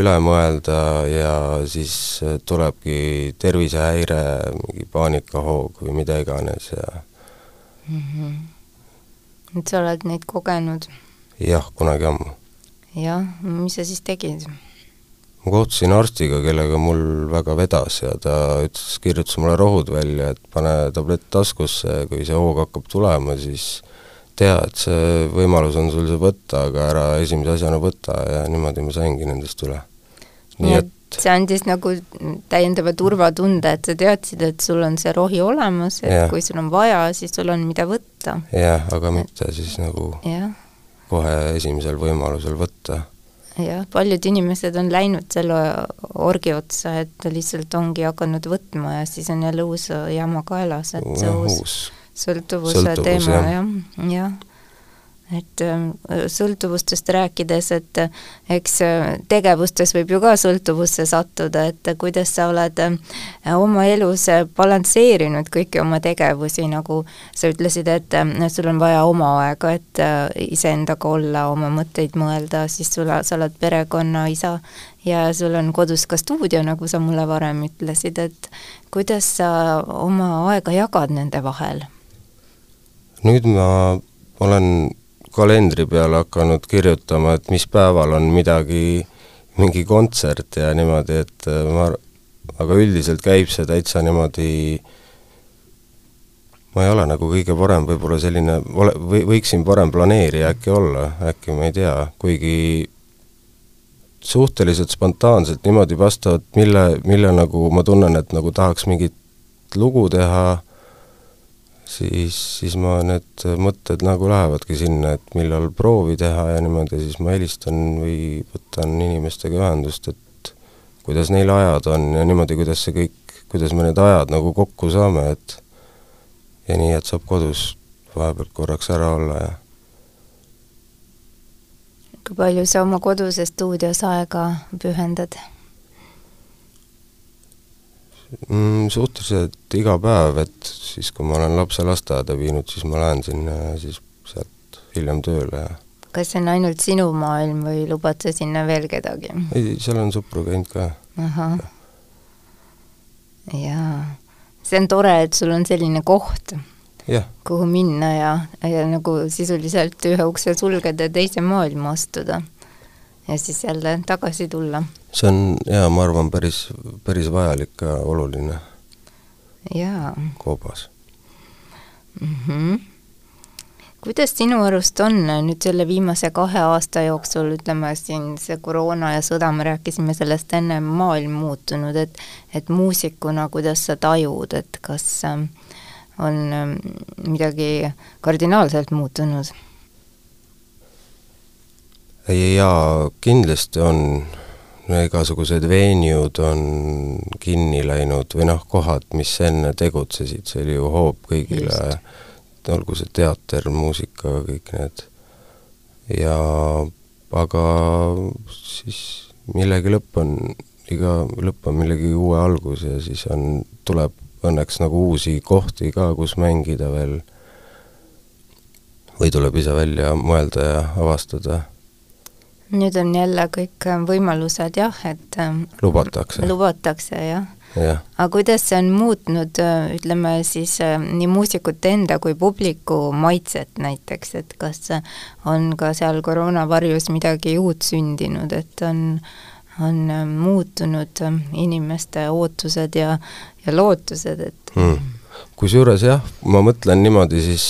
üle mõelda ja siis äh, tulebki tervisehäire, mingi paanikahoog või mida iganes ja mm. -hmm. et sa oled neid kogenud? jah, kunagi ammu. jah, mis sa siis tegid? ma kohtusin arstiga, kellega mul väga vedas ja ta ütles, kirjutas mulle rohud välja, et pane tablett taskusse, kui see hoog hakkab tulema, siis tea, et see võimalus on sul see võtta, aga ära esimese asjana võta ja niimoodi ma saingi nendest üle. nii et see andis nagu täiendava turvatunde, et sa teadsid, et sul on see rohi olemas, et ja. kui sul on vaja, siis sul on, mida võtta. jah, aga mitte siis nagu ja. kohe esimesel võimalusel võtta. jah, paljud inimesed on läinud selle orgi otsa, et lihtsalt ongi hakanud võtma ja siis on jälle uus jama kaelas, et see uus sõltuvuse Sõltuvus, teema jah ja., jah et ähm, sõltuvustest rääkides, et äh, eks äh, tegevustes võib ju ka sõltuvusse sattuda, et kuidas sa oled äh, oma elus balansseerinud kõiki oma tegevusi, nagu sa ütlesid, et sul on vaja oma aega, et iseendaga olla, oma mõtteid mõelda, siis sul, sa oled perekonnaisa ja sul on kodus ka stuudio, nagu sa mulle varem ütlesid, et kuidas sa oma aega jagad nende vahel? nüüd ma olen kalendri peale hakanud kirjutama, et mis päeval on midagi, mingi kontsert ja niimoodi, et äh, ma, aga üldiselt käib see täitsa niimoodi, ma ei ole nagu kõige parem võib-olla selline, ole, või võiksin parem planeerija äkki olla, äkki ma ei tea, kuigi suhteliselt spontaanselt niimoodi vastavalt, mille, mille nagu ma tunnen, et nagu tahaks mingit lugu teha siis, siis ma, need mõtted nagu lähevadki sinna, et millal proovi teha ja niimoodi, siis ma helistan või võtan inimestega ühendust, et kuidas neil ajad on ja niimoodi, kuidas see kõik, kuidas me need ajad nagu kokku saame, et ja nii, et saab kodus vahepeal korraks ära olla ja kui palju sa oma koduses stuudios aega pühendad? Mm,? Suhteliselt iga päev, et siis, kui ma olen lapse lasteaeda viinud, siis ma lähen sinna ja siis sealt hiljem tööle ja kas see on ainult sinu maailm või lubad sa sinna veel kedagi? ei, seal on sõpru käinud ka. ahah. jaa, see on tore, et sul on selline koht, kuhu minna ja, ja nagu sisuliselt ühe ukse sulgeda ja teise maailma astuda ja siis jälle tagasi tulla. see on jaa, ma arvan, päris, päris vajalik ja oluline. jaa. koobas mm. -hmm. kuidas sinu arust on nüüd selle viimase kahe aasta jooksul, ütleme siin see koroona ja sõda, me rääkisime sellest enne, maailm muutunud, et et muusikuna, kuidas sa tajud, et kas ähm, on ähm, midagi kardinaalselt muutunud? Jaa, kindlasti on, no igasugused veenjud on kinni läinud või noh, kohad, mis enne tegutsesid, see oli ju hoop kõigile, olgu see teater, muusika, kõik need, ja aga siis millegi lõpp on, iga lõpp on millegi uue algus ja siis on, tuleb õnneks nagu uusi kohti ka, kus mängida veel, või tuleb ise välja mõelda ja avastada nüüd on jälle kõik äh, võimalused jah, et ähm, lubatakse. lubatakse, jah. Ja.. aga kuidas see on muutnud, äh, ütleme siis äh, nii muusikute enda kui publiku maitset näiteks, et kas on ka seal koroona varjus midagi uut sündinud, et on, on muutunud inimeste ootused ja, ja lootused, et hmm. Kusjuures jah, ma mõtlen niimoodi, siis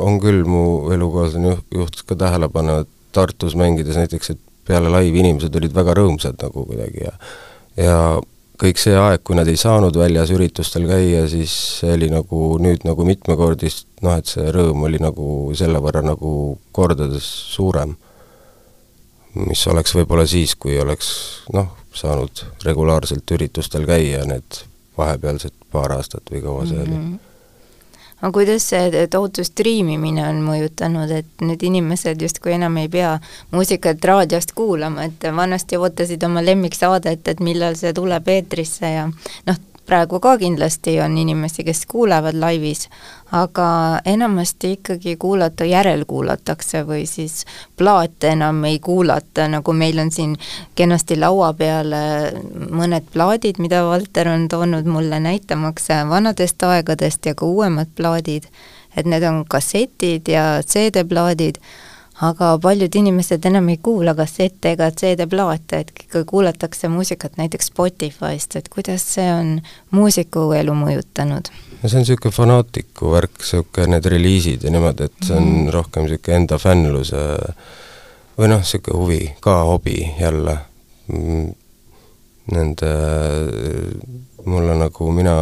on küll mu elukaaslane juht, juhtis ka tähelepanu, et Tartus mängides näiteks, et peale laivi inimesed olid väga rõõmsad nagu kuidagi ja ja kõik see aeg, kui nad ei saanud väljas üritustel käia, siis see oli nagu nüüd nagu mitmekordist, noh et see rõõm oli nagu selle võrra nagu kordades suurem. mis oleks võib-olla siis, kui oleks noh, saanud regulaarselt üritustel käia need vahepealsed paar aastat või kaua see mm -hmm. oli mhm aga kuidas see tohutu striimimine on mõjutanud, et nüüd inimesed justkui enam ei pea muusikat raadiost kuulama, et vanasti ootasid oma lemmiksaadet, et millal see tuleb eetrisse ja noh, praegu ka kindlasti on inimesi, kes kuulevad laivis, aga enamasti ikkagi kuulata, järelkuulatakse või siis plaate enam ei kuulata, nagu meil on siin kenasti laua peal mõned plaadid, mida Valter on toonud mulle näitamaks vanadest aegadest ja ka uuemad plaadid, et need on kassetid ja CD-plaadid aga paljud inimesed enam ei kuula kassette ega CD-plaate, et ikka kuulatakse muusikat näiteks Spotify'st, et kuidas see on muusiku elu mõjutanud? no see on niisugune fanaatiku värk, niisugune need reliisid ja niimoodi, et see on mm. rohkem niisugune enda fännluse või noh, niisugune huvi, ka hobi jälle. Mm, nende, mulle nagu, mina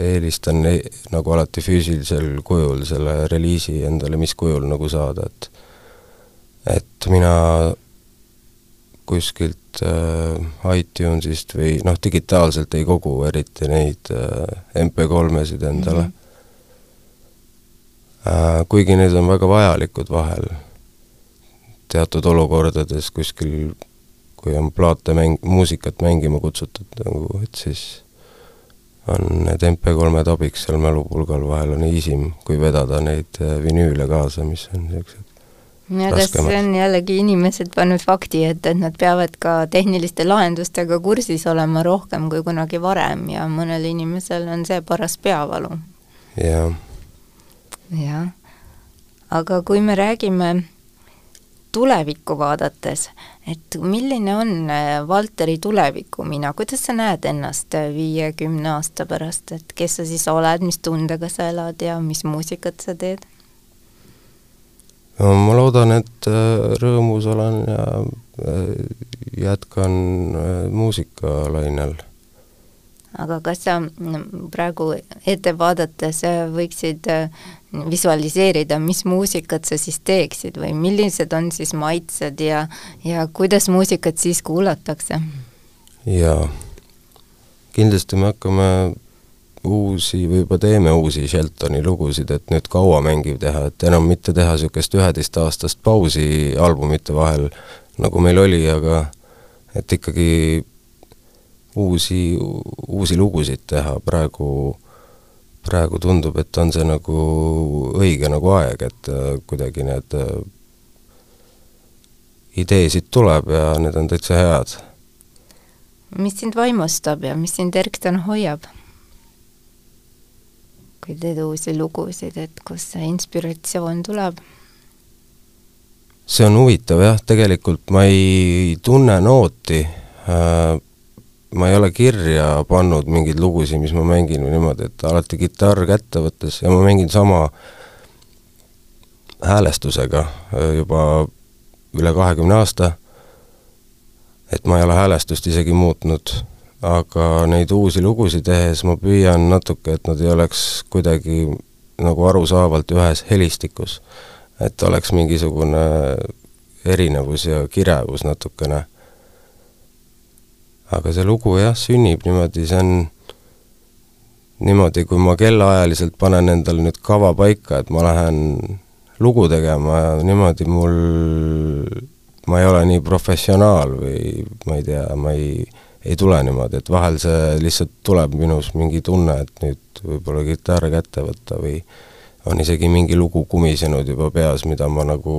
eelistan e nagu alati füüsilisel kujul selle reliisi endale mis kujul nagu saada, et et mina kuskilt äh, iTunesist või noh, digitaalselt ei kogu eriti neid äh, MP3-sid endale mm. -hmm. äh, kuigi need on väga vajalikud vahel, teatud olukordades kuskil, kui on plaate mäng, muusikat mängima kutsutud nagu, et siis on need MP3-d abiks seal mälupulgal, vahel on iisim, kui vedada neid äh, vinüüle kaasa, mis on niisugused aga see on jällegi inimesed pannud fakti ette, et nad peavad ka tehniliste lahendustega kursis olema rohkem kui kunagi varem ja mõnel inimesel on see paras peavalu. jah. jah. aga kui me räägime tulevikku vaadates, et milline on äh, Valteri tulevikumina, kuidas sa näed ennast viiekümne aasta pärast, et kes sa siis oled, mis tundega sa elad ja mis muusikat sa teed? Ma loodan, et äh, rõõmus olen ja äh, jätkan äh, muusikalainel. aga kas sa praegu ette vaadates võiksid visualiseerida, mis muusikat sa siis teeksid või millised on siis maitsed ja, ja kuidas muusikat siis kuulatakse? jaa, kindlasti me hakkame uusi või juba teeme uusi Sheltoni lugusid, et nüüd kaua mängiv teha, et enam mitte teha niisugust üheteistaastast pausi albumite vahel, nagu meil oli, aga et ikkagi uusi, uusi lugusid teha, praegu, praegu tundub, et on see nagu õige nagu aeg, et äh, kuidagi need äh, ideesid tuleb ja need on täitsa head. mis sind vaimustab ja mis sind erksana hoiab? Teed uusi lugusid, et kust see inspiratsioon tuleb? see on huvitav jah, tegelikult ma ei tunne nooti. Äh,, ma ei ole kirja pannud mingeid lugusid, mis ma mängin või niimoodi, et alati kitarr kätte võttes ja ma mängin sama häälestusega äh, juba üle kahekümne aasta, et ma ei ole häälestust isegi muutnud aga neid uusi lugusid tehes ma püüan natuke, et nad ei oleks kuidagi nagu arusaavalt ühes helistikus. et oleks mingisugune erinevus ja kirevus natukene. aga see lugu jah, sünnib niimoodi, see on niimoodi, kui ma kellaajaliselt panen endale nüüd kava paika, et ma lähen lugu tegema ja niimoodi mul, ma ei ole nii professionaal või ma ei tea, ma ei ei tule niimoodi, et vahel see lihtsalt tuleb minus mingi tunne, et nüüd võib-olla kitarr kätte võtta või on isegi mingi lugu kumisenud juba peas, mida ma nagu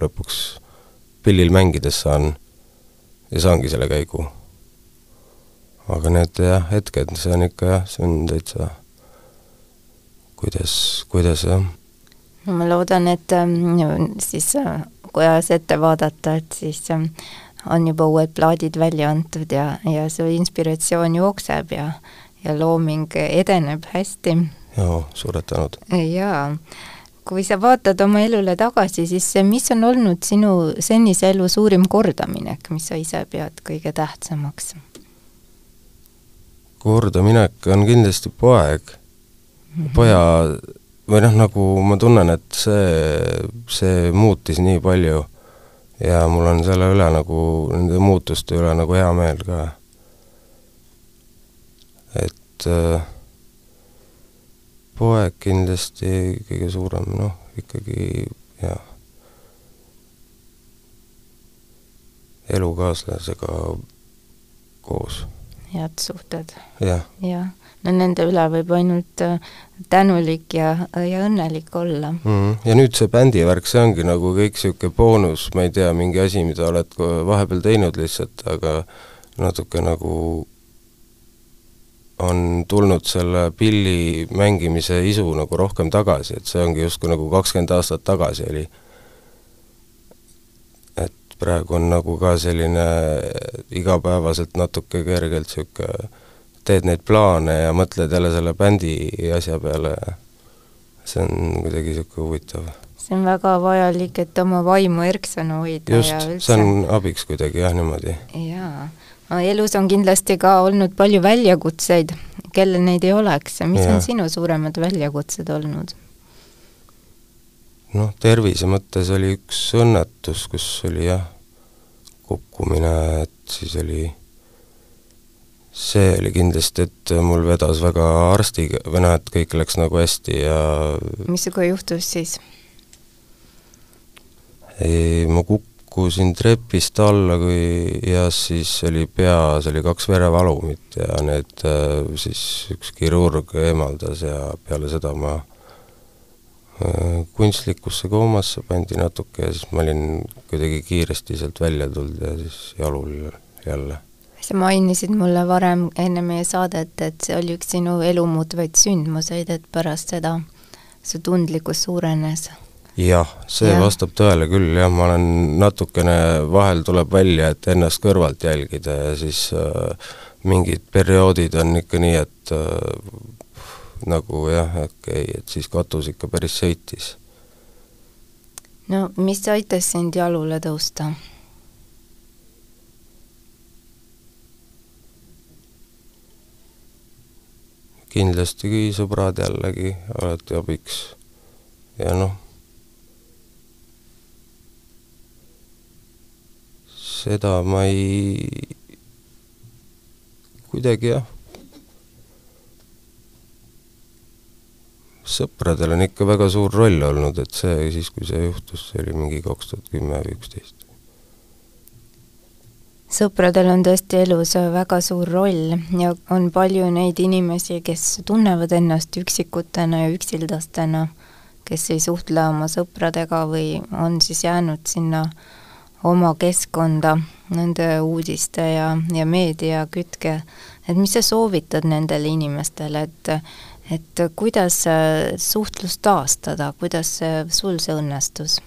lõpuks pillil mängides saan ja saangi selle käigu. aga need jah, hetked, see on ikka jah, see on täitsa kuidas, kuidas jah. ma loodan, et ähm, siis äh, kui ajas ette vaadata, et siis ähm, on juba uued plaadid välja antud ja, ja see inspiratsioon jookseb ja, ja looming edeneb hästi. jaa, suured tänud! jaa, kui sa vaatad oma elule tagasi, siis mis on olnud sinu senise elu suurim kordaminek, mis sa ise pead kõige tähtsamaks? kordaminek on kindlasti poeg mm, -hmm. poja või noh, nagu ma tunnen, et see, see muutis nii palju ja mul on selle üle nagu, nende muutuste üle nagu hea meel ka. et äh, poeg kindlasti kõige suurem, noh, ikkagi jah, elukaaslasega koos. head suhted ja.. jah no nende üle võib ainult äh, tänulik ja, ja õnnelik olla mm. ja nüüd see bändivärk, see ongi nagu kõik niisugune boonus, ma ei tea, mingi asi, mida oled vahepeal teinud lihtsalt, aga natuke nagu on tulnud selle pilli mängimise isu nagu rohkem tagasi, et see ongi justkui nagu kakskümmend aastat tagasi oli. et praegu on nagu ka selline igapäevaselt natuke kergelt niisugune teed neid plaane ja mõtled jälle selle bändi asja peale ja see on kuidagi niisugune huvitav. see on väga vajalik, et oma vaimu erksana hoida just, see on abiks kuidagi jah, niimoodi. jaa, elus on kindlasti ka olnud palju väljakutseid, kellel neid ei oleks, mis ja. on sinu suuremad väljakutsed olnud? noh, tervise mõttes oli üks õnnetus, kus oli jah, kukkumine, et siis oli, see oli kindlasti, et mul vedas väga arstiga, või noh, et kõik läks nagu hästi ja mis sinuga juhtus siis? ei, ma kukkusin trepist alla, kui ja siis oli peas oli kaks verevalumit ja need siis üks kirurg eemaldas ja peale seda ma Äh, kunstlikusse koomasse pandi natuke ja siis ma olin kuidagi kiiresti sealt välja tulnud ja siis jalul jälle. Sa mainisid mulle varem enne meie saadet, et see oli üks sinu elu muutvaid sündmuseid, et pärast seda su tundlikkus suurenes. jah, see ja. vastab tõele küll, jah, ma olen natukene, vahel tuleb välja, et ennast kõrvalt jälgida ja siis äh, mingid perioodid on ikka nii, et äh, nagu jah, okei okay,, et siis katus ikka päris sõitis. no mis aitas sind jalule tõusta? Kindlasti sõbrad jällegi alati abiks ja noh, seda ma ei, kuidagi jah sõpradel on ikka väga suur roll olnud, et see siis, kui see juhtus, see oli mingi kaks tuhat kümme või üksteist. Sõpradel on tõesti elus väga suur roll ja on palju neid inimesi, kes tunnevad ennast üksikutena ja üksildastena, kes ei suhtle oma sõpradega või on siis jäänud sinna oma keskkonda nende uudiste ja, ja meedia kütke, et mis sa soovitad nendele inimestele, et et kuidas suhtlust taastada, kuidas sul see õnnestus?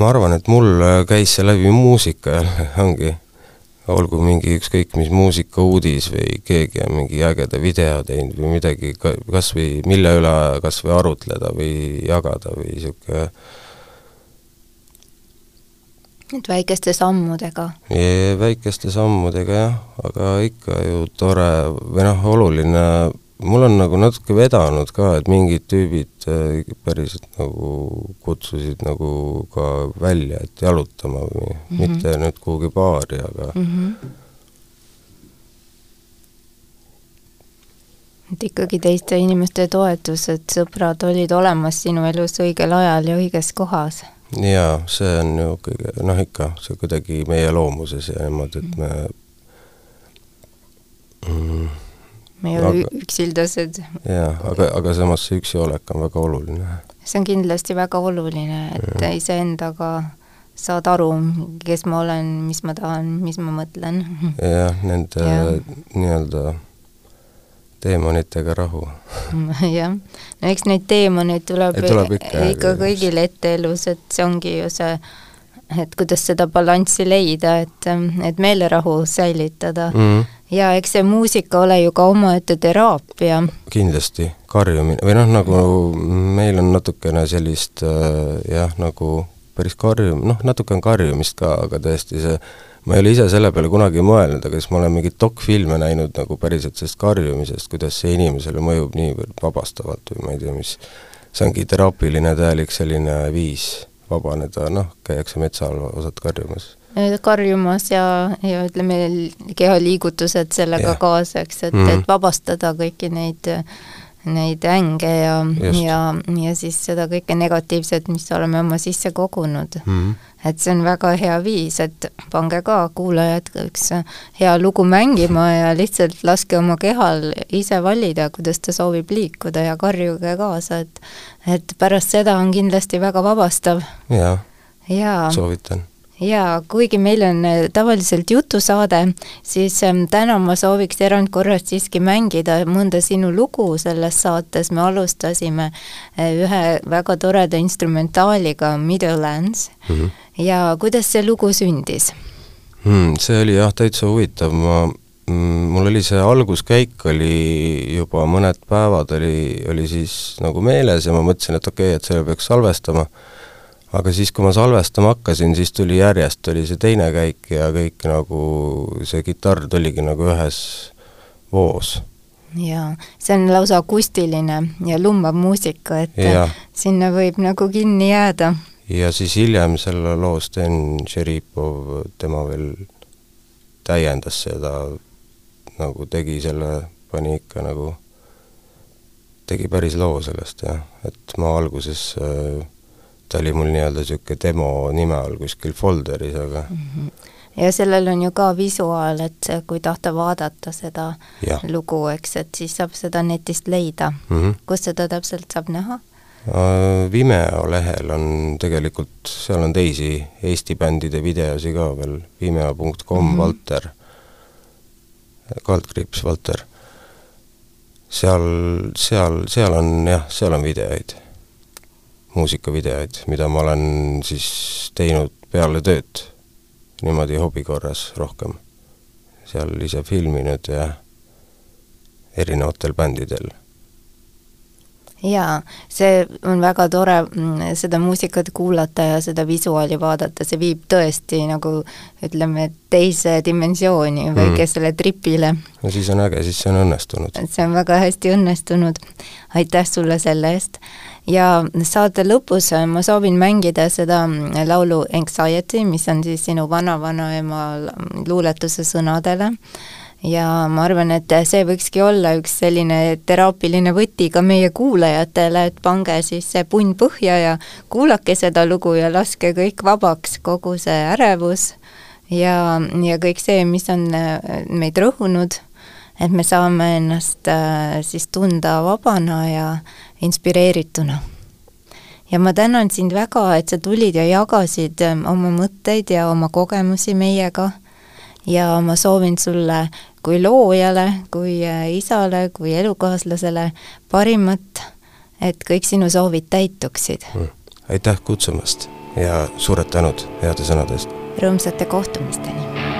Ma arvan, et mul käis see läbi muusika jälle, ongi, olgu mingi ükskõik mis muusikauudis või keegi on mingi ägeda video teinud või midagi, kas või mille üle kas või arutleda või jagada või niisugune et väikeste sammudega? väikeste sammudega jah, aga ikka ju tore või noh, oluline, mul on nagu natuke vedanud ka, et mingid tüübid äh, päriselt nagu kutsusid nagu ka välja, et jalutama või mm -hmm. mitte nüüd kuhugi baari, aga mm -hmm. et ikkagi teiste inimeste toetus, et sõbrad olid olemas sinu elus õigel ajal ja õiges kohas jaa, see on ju kõige, noh ikka, see kuidagi meie loomuses ja niimoodi, et me mm, me ei ole üksildased. jaa, aga, aga samas see üksiolek on väga oluline. see on kindlasti väga oluline, et iseendaga saad aru, kes ma olen, mis ma tahan, mis ma mõtlen. jah, nende ja. nii-öelda teemonitega rahu jah, no eks neid teemoneid tuleb, tuleb ikka, ikka kõigil ette elus, et see ongi ju see, et kuidas seda balanssi leida, et, et meelerahu säilitada mm. -hmm. Ja eks see muusika ole ju ka omaette teraapia. kindlasti, karjumine, või noh, nagu meil on natukene sellist äh, jah, nagu päris karjum-, noh, natuke on karjumist ka, aga tõesti see ma ei ole ise selle peale kunagi mõelnud, aga siis ma olen mingeid dokfilme näinud nagu päriselt sellest karjumisest, kuidas see inimesele mõjub niivõrd vabastavalt või ma ei tea, mis, see ongi teraapiline täielik selline viis vabaneda, noh, käiakse metsal osad karjumas. Karjumas ja, ja ütleme, kehaliigutused sellega ja. kaasa, eks, et mm, -hmm. et vabastada kõiki neid neid änge ja, ja, ja siis seda kõike negatiivset, mis oleme oma sisse kogunud mm. -hmm et see on väga hea viis, et pange ka kuulajad üks hea lugu mängima ja lihtsalt laske oma kehal ise valida, kuidas ta soovib liikuda ja karjuge kaasa, et et pärast seda on kindlasti väga vabastav. jaa ja., soovitan jaa, kuigi meil on äh, tavaliselt jutusaade, siis ähm, täna ma sooviks erandkorras siiski mängida mõnda sinu lugu selles saates, me alustasime äh, ühe väga toreda instrumentaaliga Middlelands mm. -hmm. ja kuidas see lugu sündis hmm,? See oli jah, täitsa huvitav, ma mm, mul oli see alguskäik oli juba mõned päevad oli, oli siis nagu meeles ja ma mõtlesin, et okei okay,, et selle peaks salvestama aga siis, kui ma salvestama hakkasin, siis tuli järjest, oli see teine käik ja kõik nagu, see kitarr tuligi nagu ühes voos. jaa, see on lausa akustiline ja lumbav muusika, et ja. sinna võib nagu kinni jääda. ja siis hiljem selle loo Sten Šeripov, tema veel täiendas seda, nagu tegi selle, pani ikka nagu, tegi päris loo sellest jah, et ma alguses äh, ta oli mul nii-öelda niisugune demo nime all kuskil folderis, aga mm -hmm. ja sellel on ju ka visuaal, et kui tahta vaadata seda ja. lugu, eks, et siis saab seda netist leida mm. -hmm. kus seda täpselt saab näha? Äh, Vimeo lehel on tegelikult, seal on teisi Eesti bändide videosi ka veel, vimeo.com mm -hmm. Valter, kaldkriips Valter. seal, seal, seal on jah, seal on videoid muusikavideoid, mida ma olen siis teinud peale tööd, niimoodi hobi korras rohkem. seal ise filminud ja erinevatel bändidel jaa, see on väga tore mm, seda muusikat kuulata ja seda visuaali vaadata, see viib tõesti nagu ütleme, teise dimensiooni, mm. väikesele tripile. no siis on äge, siis see on õnnestunud. see on väga hästi õnnestunud, aitäh sulle selle eest. ja saate lõpus ma soovin mängida seda laulu Anxiety, mis on siis sinu vana-vanaema luuletuse sõnadele ja ma arvan, et see võikski olla üks selline teraapiline võti ka meie kuulajatele, et pange siis see punn põhja ja kuulake seda lugu ja laske kõik vabaks, kogu see ärevus ja, ja kõik see, mis on äh, meid rõhunud, et me saame ennast äh, siis tunda vabana ja inspireerituna. Ja ma tänan sind väga, et sa tulid ja jagasid äh, oma mõtteid ja oma kogemusi meiega ja ma soovin sulle kui loojale, kui äh, isale, kui elukaaslasele parimat, et kõik sinu soovid täituksid mm.. aitäh kutsumast ja suured tänud heade sõnade eest! rõõmsate kohtumisteni!